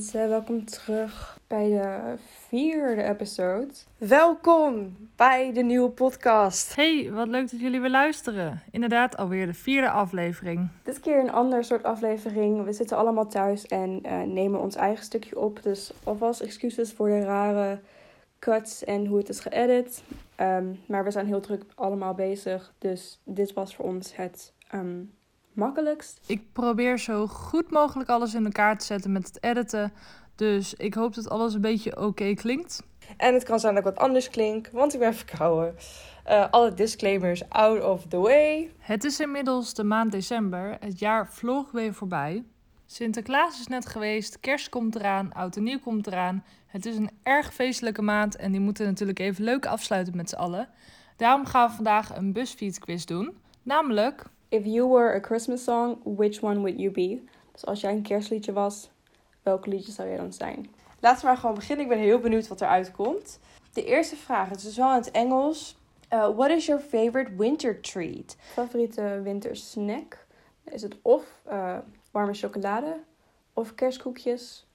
mensen, welkom terug bij de vierde episode. Welkom bij de nieuwe podcast. Hey, wat leuk dat jullie weer luisteren. Inderdaad, alweer de vierde aflevering. Dit keer een ander soort aflevering. We zitten allemaal thuis en eh, nemen ons eigen stukje op. Dus alvast excuses voor de rare cuts en hoe het is geëdit. Ehm, maar we zijn heel druk allemaal bezig. Dus dit was voor ons het ehm, makkelijkst. Ik probeer zo goed mogelijk alles in elkaar te zetten met het editen. Dus ik hoop dat alles een beetje oké klinkt. En het kan zijn dat ik wat anders klink, want ik ben verkouden. Eh, alle disclaimers out of the way. Het is inmiddels de maand december. Het jaar vloog weer voorbij. Sinterklaas is net geweest, kerst komt eraan, oud en nieuw komt eraan. Het is een erg feestelijke maand en die moeten natuurlijk even leuk afsluiten met z'n allen. Daarom gaan we vandaag een BuzzFeed quiz doen. Namelijk, If you were a Christmas song, which one would you be? Dus als jij een kerstliedje was, welk liedje zou jij dan zijn? Laten we maar gewoon beginnen. Ik ben heel benieuwd wat eruit komt. De eerste vraag, het is wel in het Engels. Uh, what is your favorite winter treat? Favoriete wintersnack? Is het of eh, warme chocolade, of kerstkoekjes,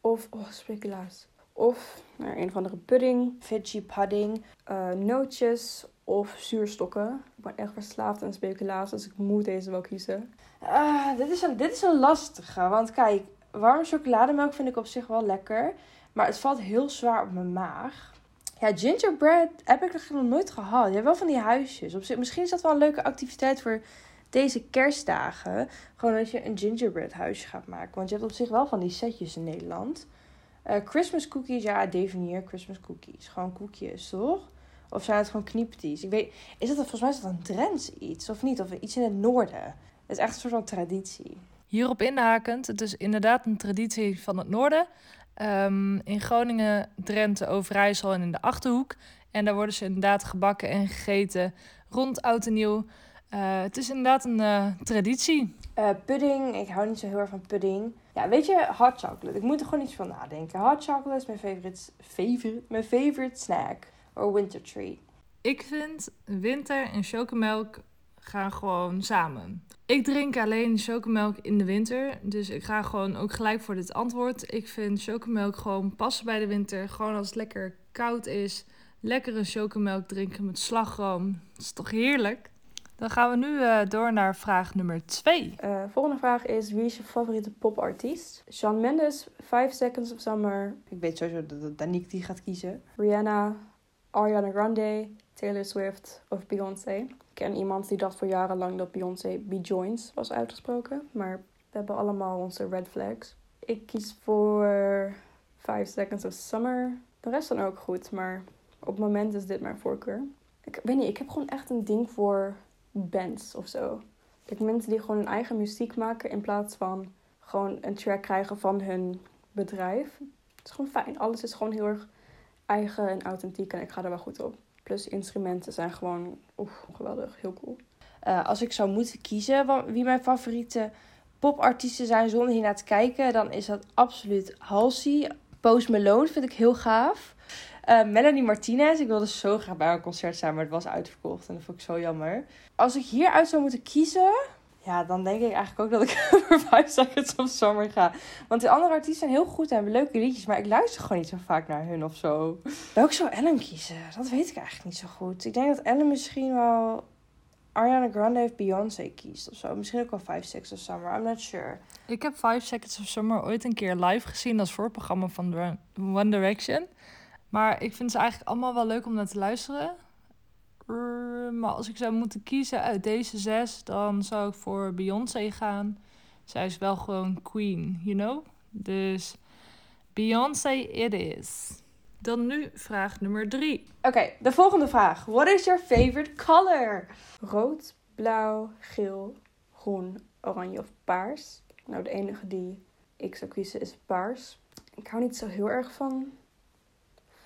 of oh, speculaas. Of nou, een of andere pudding, Veggie pudding. eh, nootjes of zuurstokken. Ik ben echt verslaafd aan speculaas, dus ik moet deze wel kiezen. Ah, dit, is een, dit is een lastige. Want kijk, warme chocolademelk vind ik op zich wel lekker. Maar het valt heel zwaar op mijn maag. Ja, gingerbread heb ik nog nooit gehad. Je hebt wel van die huisjes. Op zich, misschien is dat wel een leuke activiteit voor deze kerstdagen. Gewoon dat je een gingerbread huisje gaat maken. Want je hebt op zich wel van die setjes in Nederland. Eh, Christmas cookies, ja, definieer Christmas cookies. Gewoon koekjes, toch? Of zijn het gewoon kniepties? Ik weet, is dat volgens mij is dat een Drents iets of niet? Of iets in het noorden? Het is echt een soort van traditie. hierop inhakend, het is inderdaad een traditie van het noorden. Ehm, in Groningen, Drenthe, Overijssel en in de Achterhoek. En daar worden ze inderdaad gebakken en gegeten rond oud en nieuw. Eh, het is inderdaad een eh, traditie. Pudding, ik hou niet zo heel erg van pudding. Ja, weet je, hot chocolate. Ik moet er gewoon iets van nadenken. Hot chocolate is mijn favorite, favorite, mijn favorite snack. Or winter treat. Ik vind winter en chocomelk gaan gewoon samen. Ik drink alleen chocomelk in de winter. Dus ik ga gewoon ook gelijk voor dit antwoord. Ik vind chocomelk gewoon passen bij de winter. Gewoon als het lekker koud is. Lekkere chocomelk drinken met slagroom. Dat is toch heerlijk? Dan gaan we nu eh, door naar vraag nummer 2. Eh, volgende vraag is, wie is je favoriete popartiest? Shawn Mendes, 5 Seconds of Summer, Ik weet sowieso dat, dat Danique die gaat kiezen. Rihanna, Ariana Grande, Taylor Swift of Beyoncé. Ik ken iemand die dacht voor jarenlang dat Beyoncé Bejoins was uitgesproken. Maar we hebben allemaal onze red flags. Ik kies voor 5 Seconds of Summer. De rest dan ook goed, maar op het moment is dit mijn voorkeur. Ik weet niet, ik heb gewoon echt een ding voor bands of zo. Ik mensen die gewoon hun eigen muziek maken in plaats van gewoon een track krijgen van hun bedrijf. Het is gewoon fijn. Alles is gewoon heel erg eigen en authentiek en ik ga er wel goed op. Plus instrumenten zijn gewoon oef, geweldig, heel cool. Eh, als ik zou moeten kiezen wie mijn favoriete popartiesten zijn zonder hiernaar te kijken, dan is dat absoluut Halsey. Post Malone vind ik heel gaaf. Eh, Melanie Martinez, ik wilde zo graag bij haar concert zijn, maar het was uitverkocht en dat vond ik zo jammer. Als ik hieruit zou moeten kiezen, ja, dan denk ik eigenlijk ook dat ik voor 5 Seconds of Summer ga. Want de andere artiesten zijn heel goed en hebben leuke liedjes, maar ik luister gewoon niet zo vaak naar hun of zo. Welke zou Ellen kiezen? Dat weet ik eigenlijk niet zo goed. Ik denk dat Ellen misschien wel Ariana Grande of Beyoncé kiest of zo. Misschien ook wel 5 Seconds of Summer, I'm not sure. Ik heb 5 Seconds of Summer ooit een keer live gezien als voorprogramma van One Direction. Maar ik vind ze eigenlijk allemaal wel leuk om naar te luisteren. Maar als ik zou moeten kiezen uit deze zes, dan zou ik voor Beyoncé gaan. Zij is wel gewoon queen, you know? Dus Beyoncé it is. Dan nu vraag nummer drie. Oké, de volgende vraag. What is your favorite color? Rood, blauw, geel, groen, oranje of paars. Nou, de enige die ik zou kiezen is paars. Ik hou niet zo heel erg van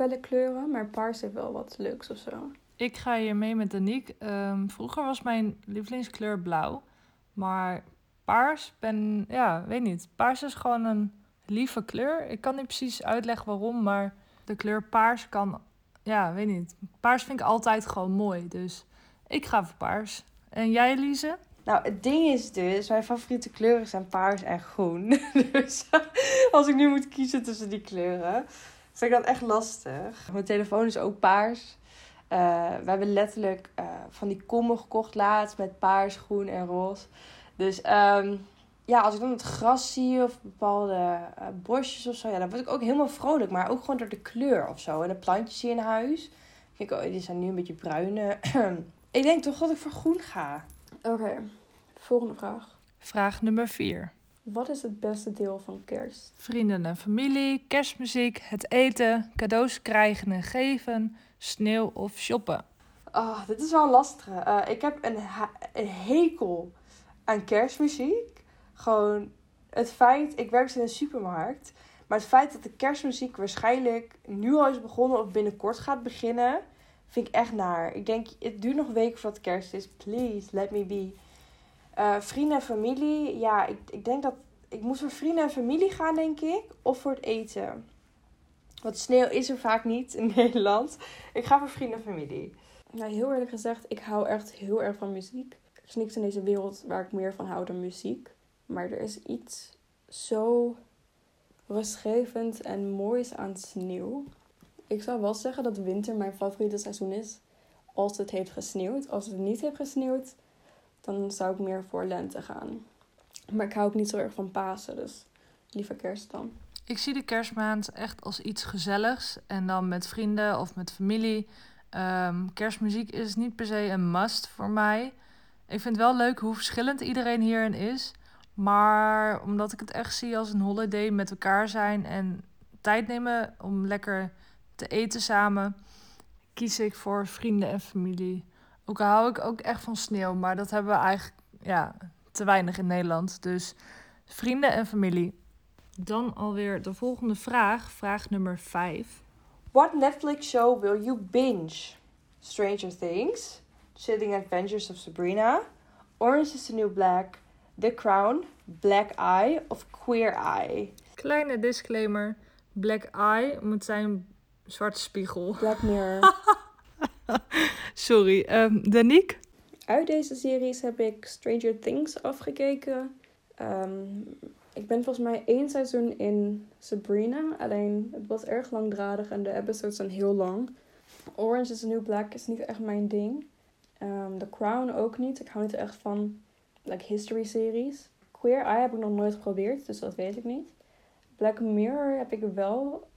felle kleuren, maar paars heeft wel wat leuks of zo. Ik ga hier mee met Danique. Ehm, vroeger was mijn lievelingskleur blauw. Maar paars ben... Ja, weet niet. Paars is gewoon een lieve kleur. Ik kan niet precies uitleggen waarom, maar de kleur paars kan... Ja, weet niet. Paars vind ik altijd gewoon mooi. Dus ik ga voor paars. En jij, Elise? Nou, het ding is dus, mijn favoriete kleuren zijn paars en groen. Dus als ik nu moet kiezen tussen die kleuren, vind ik dat echt lastig. Mijn telefoon is ook paars. Uh, we hebben letterlijk uh, van die kommen gekocht laatst met paars, groen en roze. Dus um, ja, als ik dan het gras zie of bepaalde uh, bosjes of zo, ja, dan word ik ook helemaal vrolijk. Maar ook gewoon door de kleur of zo. En de plantjes hier in huis. Kijk, oh, die zijn nu een beetje bruin. ik denk toch dat ik voor groen ga. Oké, volgende vraag. Vraag nummer 4. Wat is het beste deel van kerst? Vrienden en familie, kerstmuziek, het eten, cadeaus krijgen en geven, sneeuw of shoppen. Oh, dit is wel lastig. Uh, ik heb een, een hekel aan kerstmuziek. Gewoon het feit, ik werk in een supermarkt. Maar het feit dat de kerstmuziek waarschijnlijk nu al is begonnen of binnenkort gaat beginnen, vind ik echt naar. Ik denk, het duurt nog een week voordat kerst is. Please, let me be. Uh, vrienden en familie, ja, ik, ik denk dat ik moet voor vrienden en familie gaan, denk ik. Of voor het eten. Want sneeuw is er vaak niet in Nederland. Ik ga voor vrienden en familie. Nou, heel eerlijk gezegd, ik hou echt heel erg van muziek. Er is niks in deze wereld waar ik meer van hou dan muziek. Maar er is iets zo rustgevend en moois aan sneeuw. Ik zou wel zeggen dat winter mijn favoriete seizoen is. Als het heeft gesneeuwd. Als het niet heeft gesneeuwd, dan zou ik meer voor lente gaan. Maar ik hou ook niet zo erg van Pasen, dus liever kerst dan. Ik zie de kerstmaand echt als iets gezelligs. En dan met vrienden of met familie. Ehm, kerstmuziek is niet per se een must voor mij. Ik vind het wel leuk hoe verschillend iedereen hierin is. Maar omdat ik het echt zie als een holiday met elkaar zijn en tijd nemen om lekker te eten samen, kies ik voor vrienden en familie. Ook hou ik ook echt van sneeuw, maar dat hebben we eigenlijk ja, te weinig in Nederland. Dus vrienden en familie. Dan alweer de volgende vraag, vraag nummer 5. What Netflix show will you binge? Stranger Things, Chilling Adventures of Sabrina, Orange is the New Black, The Crown, Black Eye of Queer Eye? Kleine disclaimer: Black Eye moet zijn zwarte spiegel. Black Mirror. Sorry, um? Uit deze series heb ik Stranger Things afgekeken. Um, ik ben volgens mij één seizoen in Sabrina. Alleen het was erg langdradig en de episodes zijn heel lang. Orange is the New Black is niet echt mijn ding. Um, The Crown ook niet. Ik hou niet echt van like, history series. Queer Eye heb ik nog nooit geprobeerd, dus dat weet ik niet. Black Mirror heb ik wel,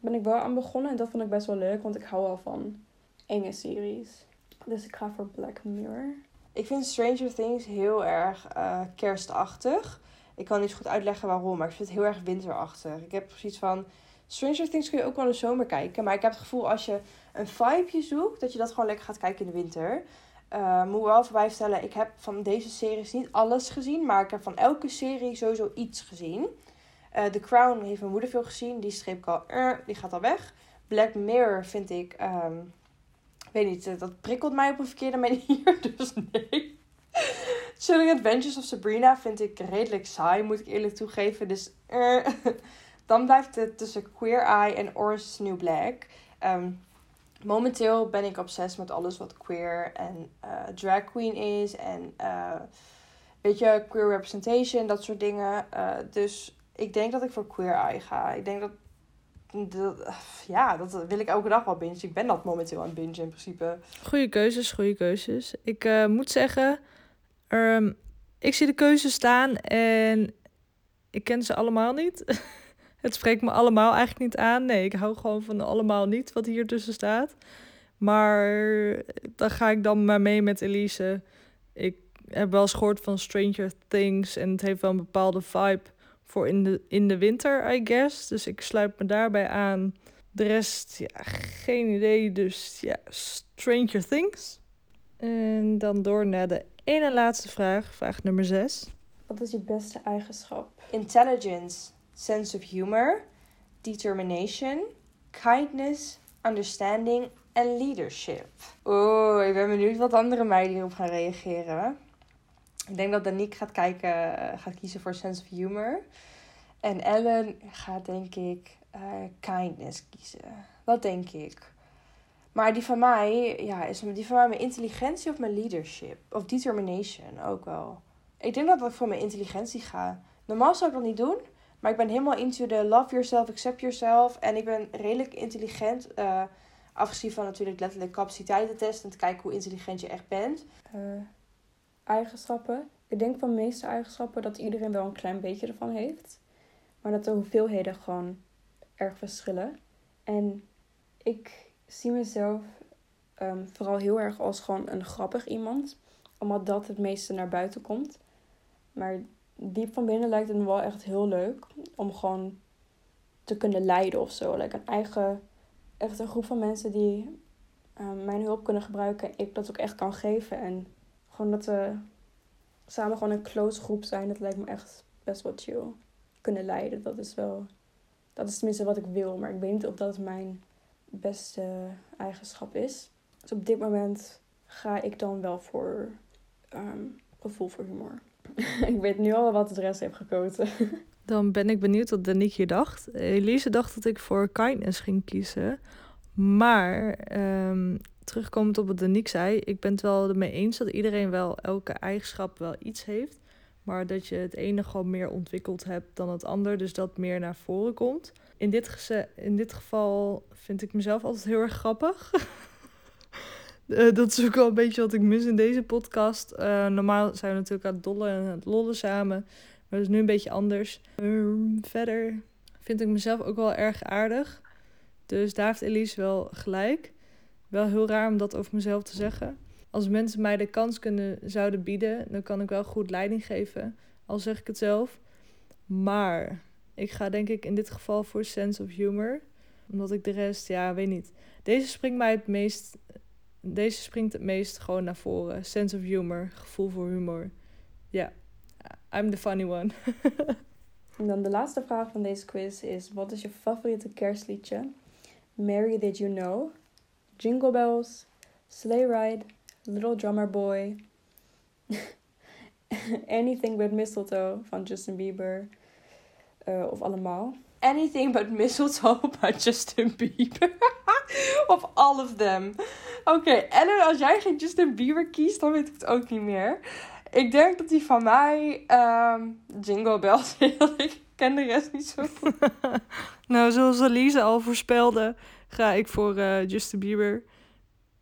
ben ik wel aan begonnen en dat vond ik best wel leuk, want ik hou al van enge series. Dus ik ga voor Black Mirror. Ik vind Stranger Things heel erg uh, kerstachtig. Ik kan niet goed uitleggen waarom, maar ik vind het heel erg winterachtig. Ik heb precies van. Stranger Things kun je ook wel in de zomer kijken. Maar ik heb het gevoel als je een vibeje zoekt, dat je dat gewoon lekker gaat kijken in de winter. Uh, moet wel voorbij stellen, ik heb van deze series niet alles gezien. Maar ik heb van elke serie sowieso iets gezien. Uh, The Crown heeft mijn moeder veel gezien. Die streep ik al, die gaat al weg. Black Mirror vind ik, um, weet niet, dat prikkelt mij op een verkeerde manier. Dus nee. Chilling Adventures of Sabrina vind ik redelijk saai, moet ik eerlijk toegeven. Dus uh, dan blijft het tussen Queer Eye en Orange is New Black. Um, momenteel ben ik obsessief met alles wat queer en uh, drag queen is. En uh, weet je, queer representation, dat soort dingen. Dus ik denk dat ik voor Queer Eye ga. Ik denk dat, Ja, dat wil ik elke dag wel bingen. Ik ben dat momenteel aan het bingen in principe. Goeie keuzes, goede keuzes. Ik moet zeggen Um, ik zie de keuze staan en ik ken ze allemaal niet. het spreekt me allemaal eigenlijk niet aan. Nee, ik hou gewoon van allemaal niet wat hier tussen staat. Maar dan ga ik dan maar mee met Elise. Ik heb wel eens gehoord van Stranger Things en het heeft wel een bepaalde vibe voor in de, in de winter, I guess. Dus ik sluit me daarbij aan. De rest, ja, geen idee. Dus ja, Stranger Things. En dan door naar de ene laatste vraag, vraag nummer 6. Wat is je beste eigenschap? Intelligence, sense of humor, determination, kindness, understanding en leadership. Oh, ik ben benieuwd wat andere meiden hierop gaan reageren. Ik denk dat Danique gaat kijken, eh, gaat kiezen voor sense of humor. En Ellen gaat denk ik uh, kindness kiezen. Wat denk ik? Maar die van mij, ja, is die van mij mijn intelligentie of mijn leadership? Of determination ook wel. Ik denk dat ik voor mijn intelligentie ga. Normaal zou ik dat niet doen. Maar ik ben helemaal into the love yourself, accept yourself. En ik ben redelijk intelligent. Uh, afgezien van natuurlijk letterlijk capaciteitentest. En te kijken hoe intelligent je echt bent. Eigenschappen. Ik denk van de meeste eigenschappen dat iedereen wel een klein beetje ervan heeft. Maar dat de hoeveelheden gewoon erg verschillen. En ik zie mezelf um, vooral heel erg als gewoon een grappig iemand. Omdat dat het meeste naar buiten komt. Maar diep van binnen lijkt het me wel echt heel leuk om gewoon te kunnen leiden of zo. Like een eigen, echt een groep van mensen die um, mijn hulp kunnen gebruiken. Ik dat ook echt kan geven. En gewoon dat we samen gewoon een close groep zijn. Dat lijkt me echt best wel chill. Kunnen leiden, dat is wel... Dat is tenminste wat ik wil. Maar ik weet niet of dat mijn beste eigenschap is. Dus op dit moment ga ik dan wel voor um, gevoel voor humor. ik weet nu al wat de rest heeft gekozen. Dan ben ik benieuwd wat Danique dacht. Elise dacht dat ik voor kindness ging kiezen. Maar um, terugkomend op wat Danique zei, ik ben het wel ermee eens dat iedereen wel elke eigenschap wel iets heeft. Maar dat je het ene gewoon meer ontwikkeld hebt dan het ander. Dus dat meer naar voren komt. In dit, in dit geval vind ik mezelf altijd heel erg grappig. Uh, dat is ook wel een beetje wat ik mis in deze podcast. Uh, normaal zijn we natuurlijk aan het dollen en het lollen samen. Maar dat is nu een beetje anders. Um, verder vind ik mezelf ook wel erg aardig. Dus daar heeft Elise wel gelijk. Wel heel raar om dat over mezelf te zeggen. Als mensen mij de kans kunnen, zouden bieden, dan kan ik wel goed leiding geven. Al zeg ik het zelf. Maar ik ga denk ik in dit geval voor sense of humor. Omdat ik de rest, ja, weet niet. Deze springt mij het meest deze springt het meest gewoon naar voren. Sense of humor, gevoel voor humor. Ja, I'm the funny one. en dan de laatste vraag van deze quiz is: wat is je favoriete kerstliedje? Mary Did You Know, Jingle Bells, Sleigh Ride, Little Drummer Boy, Anything But Mistletoe van Justin Bieber, uh, of allemaal. Anything But Mistletoe by Justin Bieber. of all of them. Oké, okay, Ellen, als jij geen Justin Bieber kiest, dan weet ik het ook niet meer. Ik denk dat die van mij um, Jingle Bells Ik ken de rest niet zo goed. nou, zoals Elise al voorspelde, ga ik voor uh, Justin Bieber.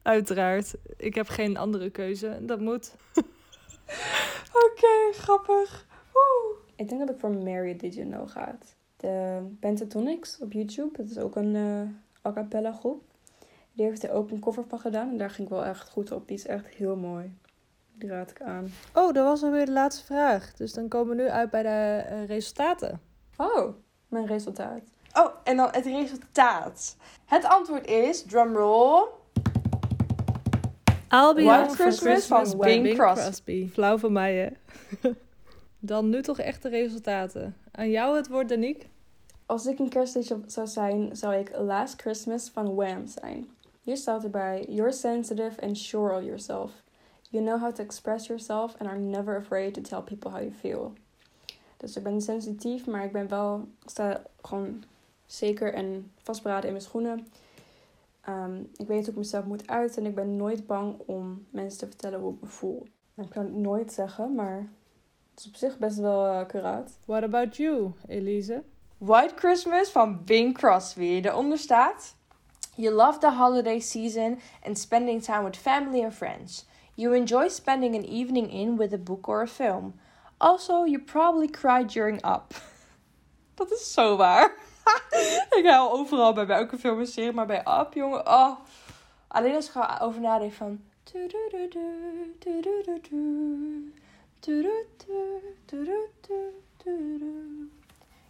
Uiteraard. Ik heb geen andere keuze. Dat moet. Oké, grappig. Woe. Ik denk dat ik voor Mary Did You Know ga. De Pentatonics op YouTube. Dat is ook een uh, a cappella groep. Die heeft er ook een cover van gedaan. En daar ging ik wel echt goed op. Die is echt heel mooi. Die raad ik aan. Oh, dat was alweer de laatste vraag. Dus dan komen we nu uit bij de uh, resultaten. Oh, mijn resultaat. Oh, en dan het resultaat. Het antwoord is, drumroll. I'll be White Christmas, Christmas van Bing Crosby. Crosby. Flauw van mij, hè? dan nu toch echt de resultaten. Aan jou het woord, Danique. Als ik een kerstliedje zou zijn, zou ik Last Christmas van Wham zijn. Hier staat erbij: You're sensitive and sure of yourself. You know how to express yourself and are never afraid to tell people how you feel. Dus ik ben sensitief, maar ik ben wel, ik sta gewoon zeker en vastberaden in mijn schoenen. Um, ik weet hoe ik mezelf moet uiten en ik ben nooit bang om mensen te vertellen hoe ik me voel. Ik kan het nooit zeggen, maar het is op zich best wel uh, accuraat. What about you, Elise? White Christmas van Bing Crosby. Daaronder staat: You love the holiday season and spending time with family and friends. You enjoy spending an evening in with a book or a film. Also, you probably cry during Up. Dat is zo waar. ik huil overal bij welke film en serie, maar bij Up, jongen. Oh. Alleen als ik erover nadenk van.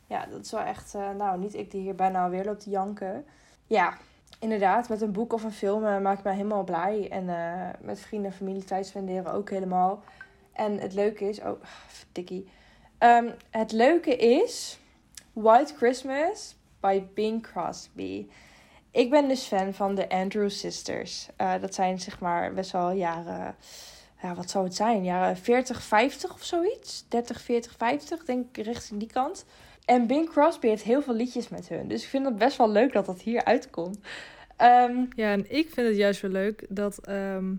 Ja, dat is wel echt. Uh, nou, niet ik die hier bijna alweer loopt te janken. Ja, inderdaad, met een boek of een film uh, maakt mij helemaal blij. En uh, met vrienden en familie tijd spenderen ook helemaal. En het leuke is. Oh, dikkie. Um, het leuke is. White Christmas by Bing Crosby. Ik ben dus fan van de Andrew Sisters. dat zijn zeg maar best wel jaren. Ja, wat zou het zijn? Jaren 40, 50 of zoiets? 30, 40, 50, denk ik richting die kant. En Bing Crosby heeft heel veel liedjes met hun. Dus ik vind het best wel leuk dat dat hier uitkomt. Ehm, Ja, en ik vind het juist weer leuk dat ehm,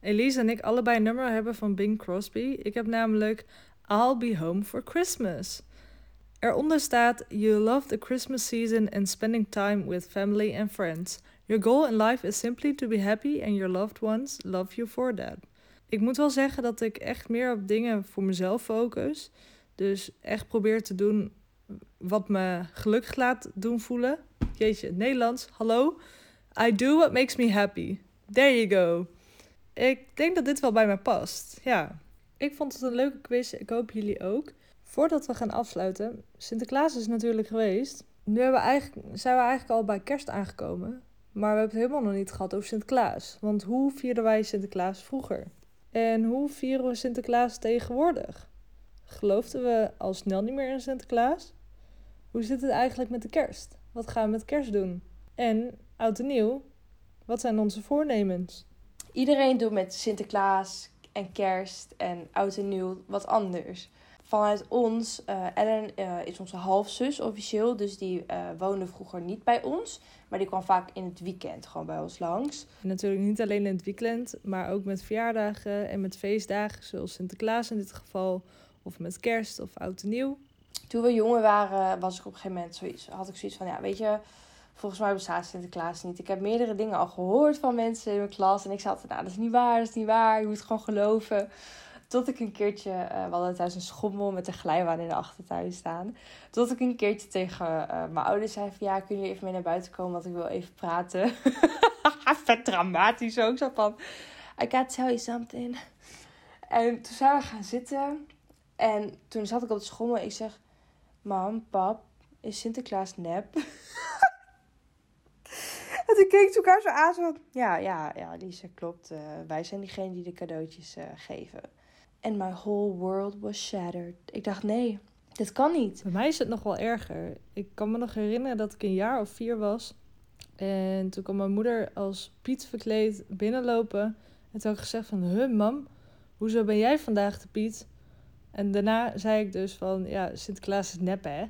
Elise en ik allebei een nummer hebben van Bing Crosby. Ik heb namelijk I'll Be Home for Christmas. Eronder staat: You love the Christmas season and spending time with family and friends. Your goal in life is simply to be happy and your loved ones love you for that. Ik moet wel zeggen dat ik echt meer op dingen voor mezelf focus. Dus echt probeer te doen wat me gelukkig laat doen voelen. Jeetje, Nederlands, hallo. I do what makes me happy. There you go. Ik denk dat dit wel bij mij past. Ja, ik vond het een leuke quiz. Ik hoop jullie ook. Voordat we gaan afsluiten, Sinterklaas is natuurlijk geweest. Nu we zijn we eigenlijk al bij kerst aangekomen. Maar we hebben het helemaal nog niet gehad over Sinterklaas. Want hoe vierden wij Sinterklaas vroeger? En hoe vieren we Sinterklaas tegenwoordig? Geloofden we al snel niet meer in Sinterklaas? Hoe zit het eigenlijk met de kerst? Wat gaan we met kerst doen? En, oud en nieuw, wat zijn onze voornemens? iedereen doet met Sinterklaas en kerst en oud en nieuw wat anders. Vanuit ons, eh, Ellen eh, is onze halfzus officieel, dus die eh, woonde vroeger niet bij ons. Maar die kwam vaak in het weekend gewoon bij ons langs. Natuurlijk niet alleen in het weekend, maar ook met verjaardagen en met feestdagen, zoals Sinterklaas in dit geval, of met kerst of oud en nieuw. Toen we jonger waren, was ik op een gegeven moment zoiets, had ik zoiets van, ja, weet je, volgens mij bestaat Sinterklaas niet. Ik heb meerdere dingen al gehoord van mensen in mijn klas en ik zat, nou, dat is niet waar, dat is niet waar, je moet gewoon geloven. Tot ik een keertje, eh, we hadden thuis een schommel met een glijbaan in de achtertuin staan. Tot ik een keertje tegen eh, mijn ouders zei van, ja, kunnen jullie even mee naar buiten komen, want ik wil even praten. Vet dramatisch ook, zo van, I gotta tell you something. En toen zijn we gaan zitten en toen zat ik op de schommel en ik zeg, mam, pap, is Sinterklaas nep? en toen keek ze elkaar zo aan, zo ja, ja, ja, Lisa, klopt. eh, wij zijn diegene die de cadeautjes geven. And my whole world was shattered. Ik dacht, nee, dit kan niet. Bij mij is het nog wel erger. Ik kan me nog herinneren dat ik een jaar of vier was. En toen kwam mijn moeder als Piet verkleed binnenlopen. En toen had ik gezegd van, huh mam, hoezo ben jij vandaag de Piet? En daarna zei ik dus van, ja, Sinterklaas is nep hè.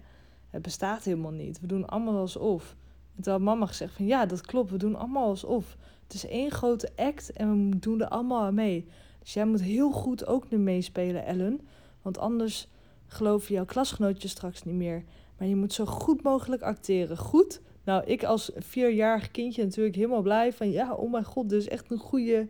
Het bestaat helemaal niet. We doen allemaal alsof. En toen had mama gezegd van, ja, dat klopt. We doen allemaal alsof. Het is één grote act en we doen er allemaal mee. Dus jij moet heel goed ook nu meespelen, Ellen. Want anders geloven jouw klasgenootjes straks niet meer. Maar je moet zo goed mogelijk acteren. Goed? Nou, ik als vierjarig kindje natuurlijk helemaal blij van... Ja, oh mijn god, dit is echt een goede...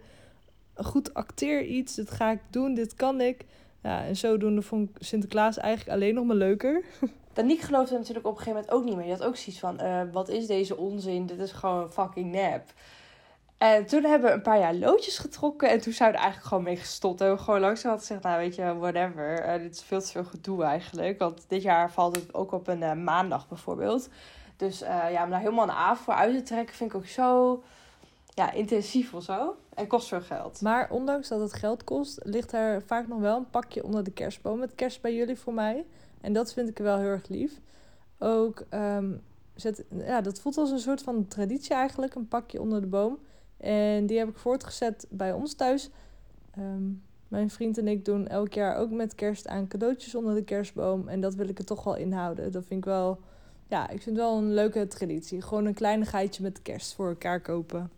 Goed acteer iets. Dit ga ik doen, dit kan ik. Ja, en zodoende vond ik Sinterklaas eigenlijk alleen nog maar leuker. Danique geloofde natuurlijk op een gegeven moment ook niet meer. Die had ook zoiets van, eh, wat is deze onzin? Dit is gewoon fucking nep. En toen hebben we een paar jaar loodjes getrokken. En toen zijn we eigenlijk gewoon mee gestopt. En we gewoon langzaam hadden gezegd, nou weet je, whatever. Eh, dit is veel te veel gedoe eigenlijk. Want dit jaar valt het ook op een eh, maandag bijvoorbeeld. Dus eh, ja, om daar helemaal een avond voor uit te trekken vind ik ook zo ja, intensief of zo. En kost veel geld. Maar ondanks dat het geld kost, ligt er vaak nog wel een pakje onder de kerstboom. Met kerst bij jullie voor mij. En dat vind ik wel heel erg lief. Ook, ehm, zet, ja, dat voelt als een soort van traditie eigenlijk. Een pakje onder de boom. En die heb ik voortgezet bij ons thuis. Ehm, mijn vriend en ik doen elk jaar ook met kerst aan cadeautjes onder de kerstboom. En dat wil ik er toch wel inhouden. Dat vind ik wel, ja, ik vind het wel een leuke traditie. Gewoon een kleinigheidje met kerst voor elkaar kopen.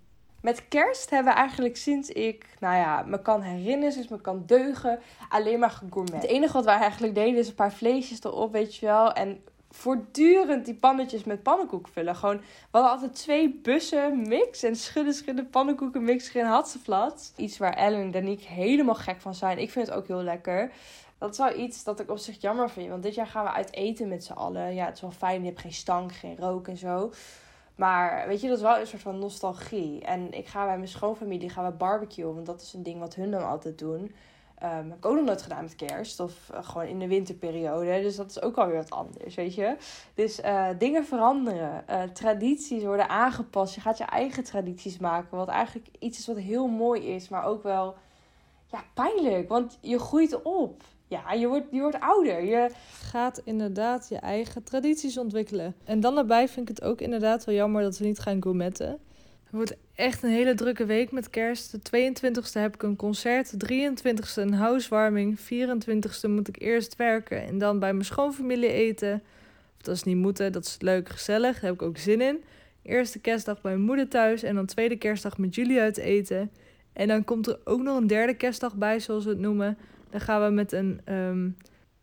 Met kerst hebben we eigenlijk sinds ik, nou ja, me kan herinneren, sinds me kan deugen, alleen maar gegourmet. Het enige wat wij eigenlijk deden is een paar vleesjes erop, weet je wel. En voortdurend die pannetjes met pannenkoek vullen. Gewoon, we hadden altijd twee bussen mix en schudden, schudden pannenkoeken mix geen hatseflat. Iets waar Ellen en Danique helemaal gek van zijn. Ik vind het ook heel lekker. Dat is wel iets dat ik op zich jammer vind. Want dit jaar gaan we uit eten met z'n allen. Ja, het is wel fijn. Je hebt geen stank, geen rook en zo. Maar weet je, dat is wel een soort van nostalgie. En ik ga bij mijn schoonfamilie gaan we barbecuen. Want dat is een ding wat hun dan altijd doen. Ehm heb ik ook nog nooit gedaan met kerst. Of eh, gewoon in de winterperiode. Dus dat is ook alweer wat anders, weet je. Dus eh, dingen veranderen. Eh, tradities worden aangepast. Je gaat je eigen tradities maken. Wat eigenlijk iets is wat heel mooi is. Maar ook wel ja, pijnlijk. Want je groeit op. Ja, je wordt, je wordt ouder. Je, Gaat inderdaad je eigen tradities ontwikkelen. En dan daarbij vind ik het ook inderdaad wel jammer dat we niet gaan gourmetten. Het wordt echt een hele drukke week met kerst. De 22e heb ik een concert. De 23e een housewarming. 24e moet ik eerst werken en dan bij mijn schoonfamilie eten. Dat is niet moeten, dat is leuk, gezellig. Daar heb ik ook zin in. Eerste kerstdag bij mijn moeder thuis en dan tweede kerstdag met jullie uit eten. En dan komt er ook nog een derde kerstdag bij, zoals we het noemen. Dan gaan we met een. ehm,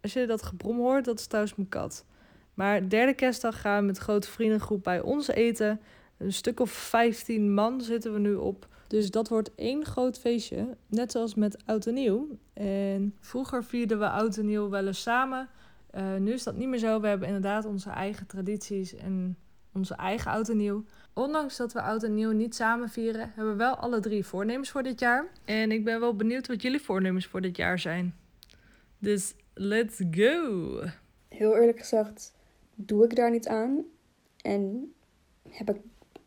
als je dat gebrom hoort, dat is trouwens mijn kat. Maar derde kerstdag gaan we met grote vriendengroep bij ons eten. Een stuk of 15 man zitten we nu op. Dus dat wordt één groot feestje. Net zoals met Oud en Nieuw. En vroeger vierden we Oud en Nieuw wel eens samen. Eh, nu is dat niet meer zo. We hebben inderdaad onze eigen tradities en onze eigen Oud en Nieuw. Ondanks dat we Oud en Nieuw niet samen vieren, hebben we wel alle drie voornemens voor dit jaar. En ik ben wel benieuwd wat jullie voornemens voor dit jaar zijn. Dus let's go! Heel eerlijk gezegd doe ik daar niet aan. En heb ik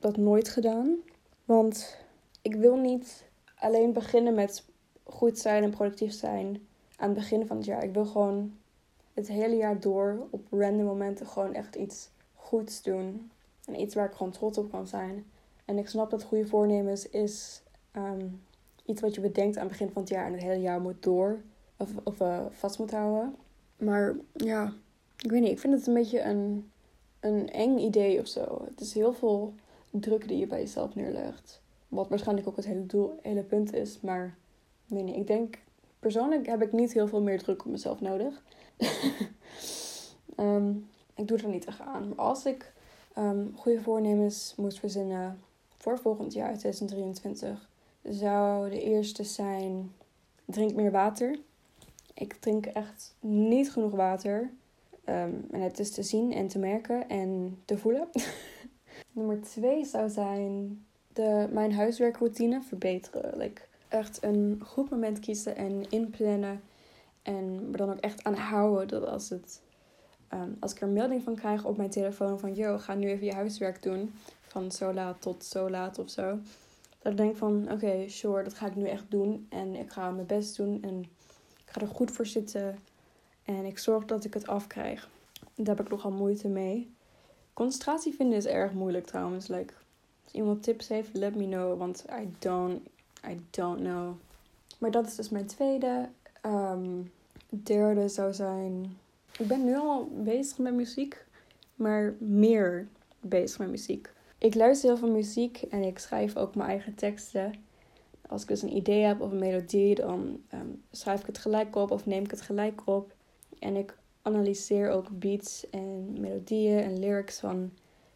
dat nooit gedaan. Want ik wil niet alleen beginnen met goed zijn en productief zijn aan het begin van het jaar. Ik wil gewoon het hele jaar door op random momenten gewoon echt iets goeds doen. En iets waar ik gewoon trots op kan zijn. En ik snap dat goede voornemens is ehm, iets wat je bedenkt aan het begin van het jaar en het hele jaar moet door. Of, of eh, vast moet houden. Maar ja, ik weet niet. Ik vind het een beetje een, een eng idee of zo. Het is heel veel druk die je bij jezelf neerlegt. Wat waarschijnlijk ook het hele, doel, hele punt is. Maar weet niet. Ik denk, persoonlijk heb ik niet heel veel meer druk op mezelf nodig. Ehm, ik doe er niet tegen aan. Maar als ik ehm, goede voornemens moest verzinnen voor volgend jaar, 2023, zou de eerste zijn: drink meer water. Ik drink echt niet genoeg water. Ehm, en het is te zien en te merken en te voelen. Nummer twee zou zijn de, mijn huiswerkroutine verbeteren. Like, echt een goed moment kiezen en inplannen. En me dan ook echt aan houden dat als, het, ehm, als ik er een melding van krijg op mijn telefoon van... Yo, ga nu even je huiswerk doen. Van zo laat tot zo laat of zo. Dat ik denk van, oké, sure, dat ga ik nu echt doen. En ik ga mijn best doen en ik ga er goed voor zitten. En ik zorg dat ik het afkrijg. Daar heb ik nogal moeite mee. Concentratie vinden is erg moeilijk trouwens. Like, als iemand tips heeft, let me know. Want I don't, I don't know. Maar dat is dus mijn tweede. Ehm, derde zou zijn... Ik ben nu al bezig met muziek. Maar meer bezig met muziek. Ik luister heel veel muziek en ik schrijf ook mijn eigen teksten. Als ik dus een idee heb of een melodie, dan ehm, schrijf ik het gelijk op of neem ik het gelijk op. En ik analyseer ook beats en melodieën en lyrics van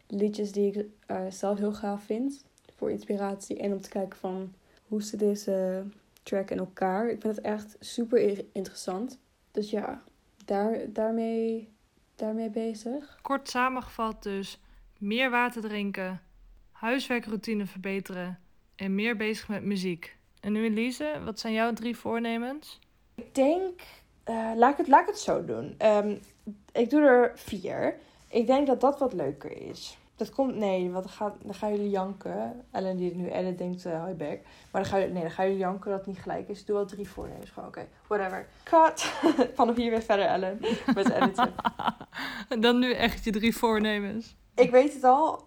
liedjes die ik eh, zelf heel gaaf vind. Voor inspiratie en om te kijken van hoe zit deze track in elkaar. Ik vind het echt super interessant. Dus ja, daar, daarmee, daarmee bezig. Kort samengevat dus meer water drinken, huiswerkroutine verbeteren en meer bezig met muziek. En nu Elise, wat zijn jouw drie voornemens? Ik denk, eh, laat, ik het, laat ik het zo doen. Ehm, ik doe er vier. Ik denk dat dat wat leuker is. Dat komt, nee, want dan, gaat, dan gaan jullie janken. Ellen die het nu edit denkt, uh, hi back. Maar dan gaan, jullie- nee, dan gaan jullie janken dat het niet gelijk is. Ik doe al drie voornemens. Gewoon, oké, whatever. Cut. Vanaf hier weer verder, Ellen. Met editen. Dan nu echt je drie voornemens. Ik weet het al.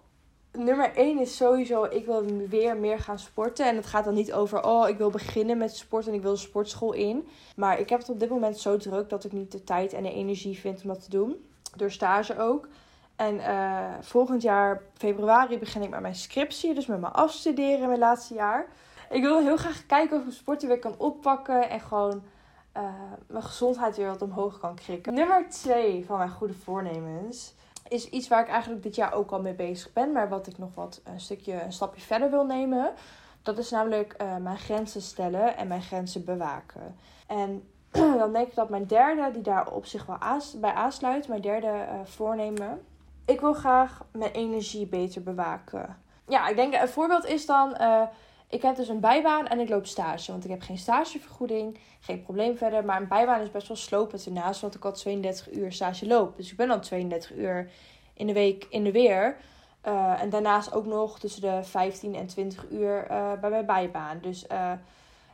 Nummer 1 is sowieso, ik wil weer meer gaan sporten. En het gaat dan niet over, oh, ik wil beginnen met sport en ik wil de sportschool in. Maar ik heb het op dit moment zo druk dat ik niet de tijd en de energie vind om dat te doen. Door stage ook. En eh, volgend jaar, februari, begin ik met mijn scriptie. Dus met mijn afstuderen mijn laatste jaar. Ik wil heel graag kijken of ik sporten weer kan oppakken. En gewoon eh, mijn gezondheid weer wat omhoog kan krikken. Nummer 2 van mijn goede voornemens is iets waar ik eigenlijk dit jaar ook al mee bezig ben. Maar wat ik nog wat een stukje, een stapje verder wil nemen. Dat is namelijk eh, mijn grenzen stellen en mijn grenzen bewaken. En dan denk ik dat mijn derde, die daar op zich wel bij aansluit, mijn derde eh, voornemen. Ik wil graag mijn energie beter bewaken. Ja, ik denk een voorbeeld is dan, eh, ik heb dus een bijbaan en ik loop stage. Want ik heb geen stagevergoeding, geen probleem verder. Maar een bijbaan is best wel slopend ernaast, want ik al 32 uur stage loop. Dus ik ben dan 32 uur in de week in de weer. Eh, en daarnaast ook nog tussen de 15 en 20 uur eh, bij mijn bijbaan. Dus eh,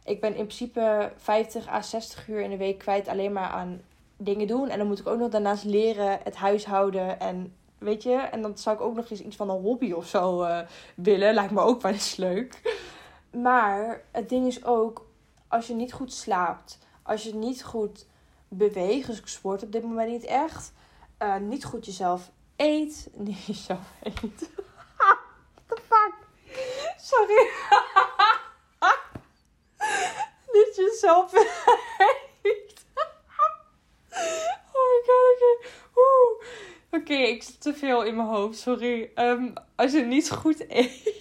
ik ben in principe 50 à 60 uur in de week kwijt alleen maar aan dingen doen. En dan moet ik ook nog daarnaast leren het huishouden en weet je. En dan zou ik ook nog eens iets van een hobby of zo willen. Lijkt me ook wel eens leuk. Maar het ding is ook, als je niet goed slaapt, als je niet goed beweegt, dus ik sport op dit moment niet echt, eh, niet goed jezelf eet, niet jezelf eet. Sorry. Niet jezelf heet. Oh my god, oké. Oké, ik zit te veel in mijn hoofd, sorry. Ehm, als je niet goed eet,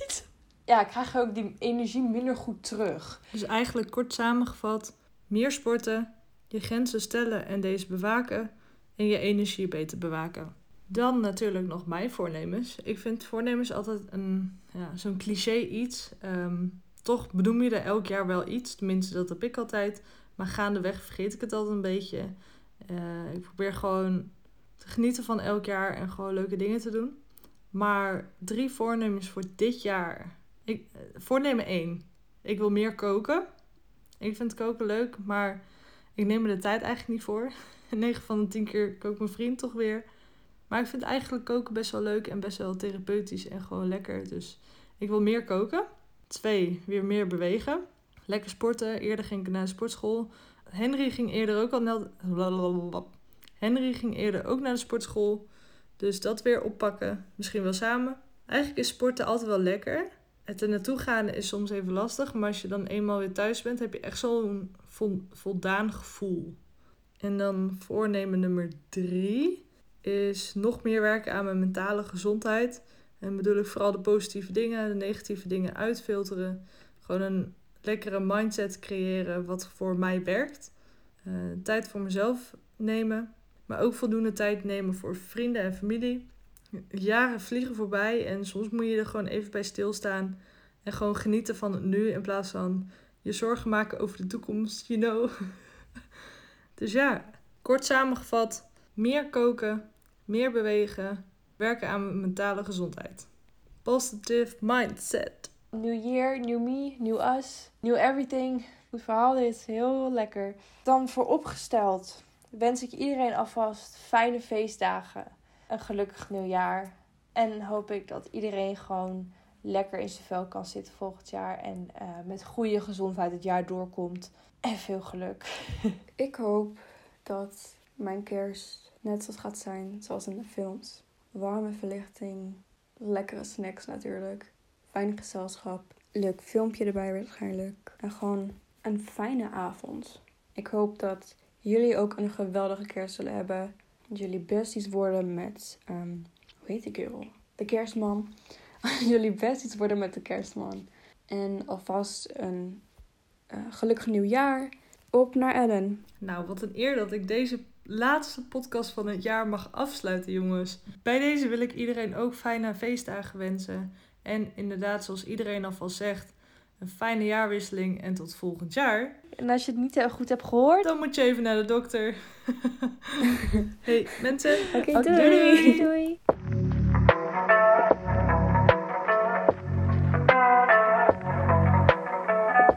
ja, krijg je ook die energie minder goed terug. Dus eigenlijk kort samengevat, meer sporten, je grenzen stellen en deze bewaken en je energie beter bewaken. Dan natuurlijk nog mijn voornemens. Ik vind voornemens altijd een, ja, zo'n cliché iets. Ehm, toch benoem je er elk jaar wel iets, tenminste dat heb ik altijd. Maar gaandeweg vergeet ik het altijd een beetje. Eh, ik probeer gewoon te genieten van elk jaar en gewoon leuke dingen te doen. Maar drie voornemens voor dit jaar. Ik, eh, voornemen één. Ik wil meer koken. Ik vind koken leuk, maar ik neem er de tijd eigenlijk niet voor. 9 van de 10 keer kookt mijn vriend toch weer. Maar ik vind eigenlijk koken best wel leuk en best wel therapeutisch en gewoon lekker. Dus ik wil meer koken. Twee, weer meer bewegen. Lekker sporten. Eerder ging ik naar de sportschool. Henry ging eerder ook al naar... Henry ging eerder ook naar de sportschool. Dus dat weer oppakken. Misschien wel samen. Eigenlijk is sporten altijd wel lekker. Het er naartoe gaan is soms even lastig. Maar als je dan eenmaal weer thuis bent, heb je echt zo'n vol, voldaan gevoel. En dan voornemen nummer drie is nog meer werken aan mijn mentale gezondheid. En bedoel ik vooral de positieve dingen, de negatieve dingen uitfilteren. Gewoon een lekkere mindset creëren wat voor mij werkt. Uh, tijd voor mezelf nemen. Maar ook voldoende tijd nemen voor vrienden en familie. Jaren vliegen voorbij en soms moet je er gewoon even bij stilstaan. En gewoon genieten van het nu in plaats van je zorgen maken over de toekomst, you know. dus ja, kort samengevat, meer koken, meer bewegen, werken aan mentale gezondheid. Positive mindset. New year, new me, new us, new everything. Goed verhaal dit, heel lekker. Dan vooropgesteld wens ik iedereen alvast fijne feestdagen, een gelukkig nieuwjaar. En hoop ik dat iedereen gewoon lekker in zijn vel kan zitten volgend jaar. En uh, met goede gezondheid het jaar doorkomt. En veel geluk. ik hoop dat mijn kerst net zoals gaat zijn zoals in de films. Warme verlichting, lekkere snacks natuurlijk, fijn gezelschap, leuk filmpje erbij waarschijnlijk. En gewoon een fijne avond. Ik hoop dat jullie ook een geweldige kerst zullen hebben. Jullie besties worden met, um, hoe heet die kerel? De kerstman. jullie besties worden met de kerstman. En alvast een uh, gelukkig nieuwjaar. Op naar Ellen. Nou, wat een eer dat ik deze laatste podcast van het jaar mag afsluiten, jongens. Bij deze wil ik iedereen ook fijne feestdagen wensen. En inderdaad, zoals iedereen alvast zegt, een fijne jaarwisseling en tot volgend jaar. En als je het niet goed hebt gehoord, dan moet je even naar de dokter. hey mensen, okay, doei. doei. doei.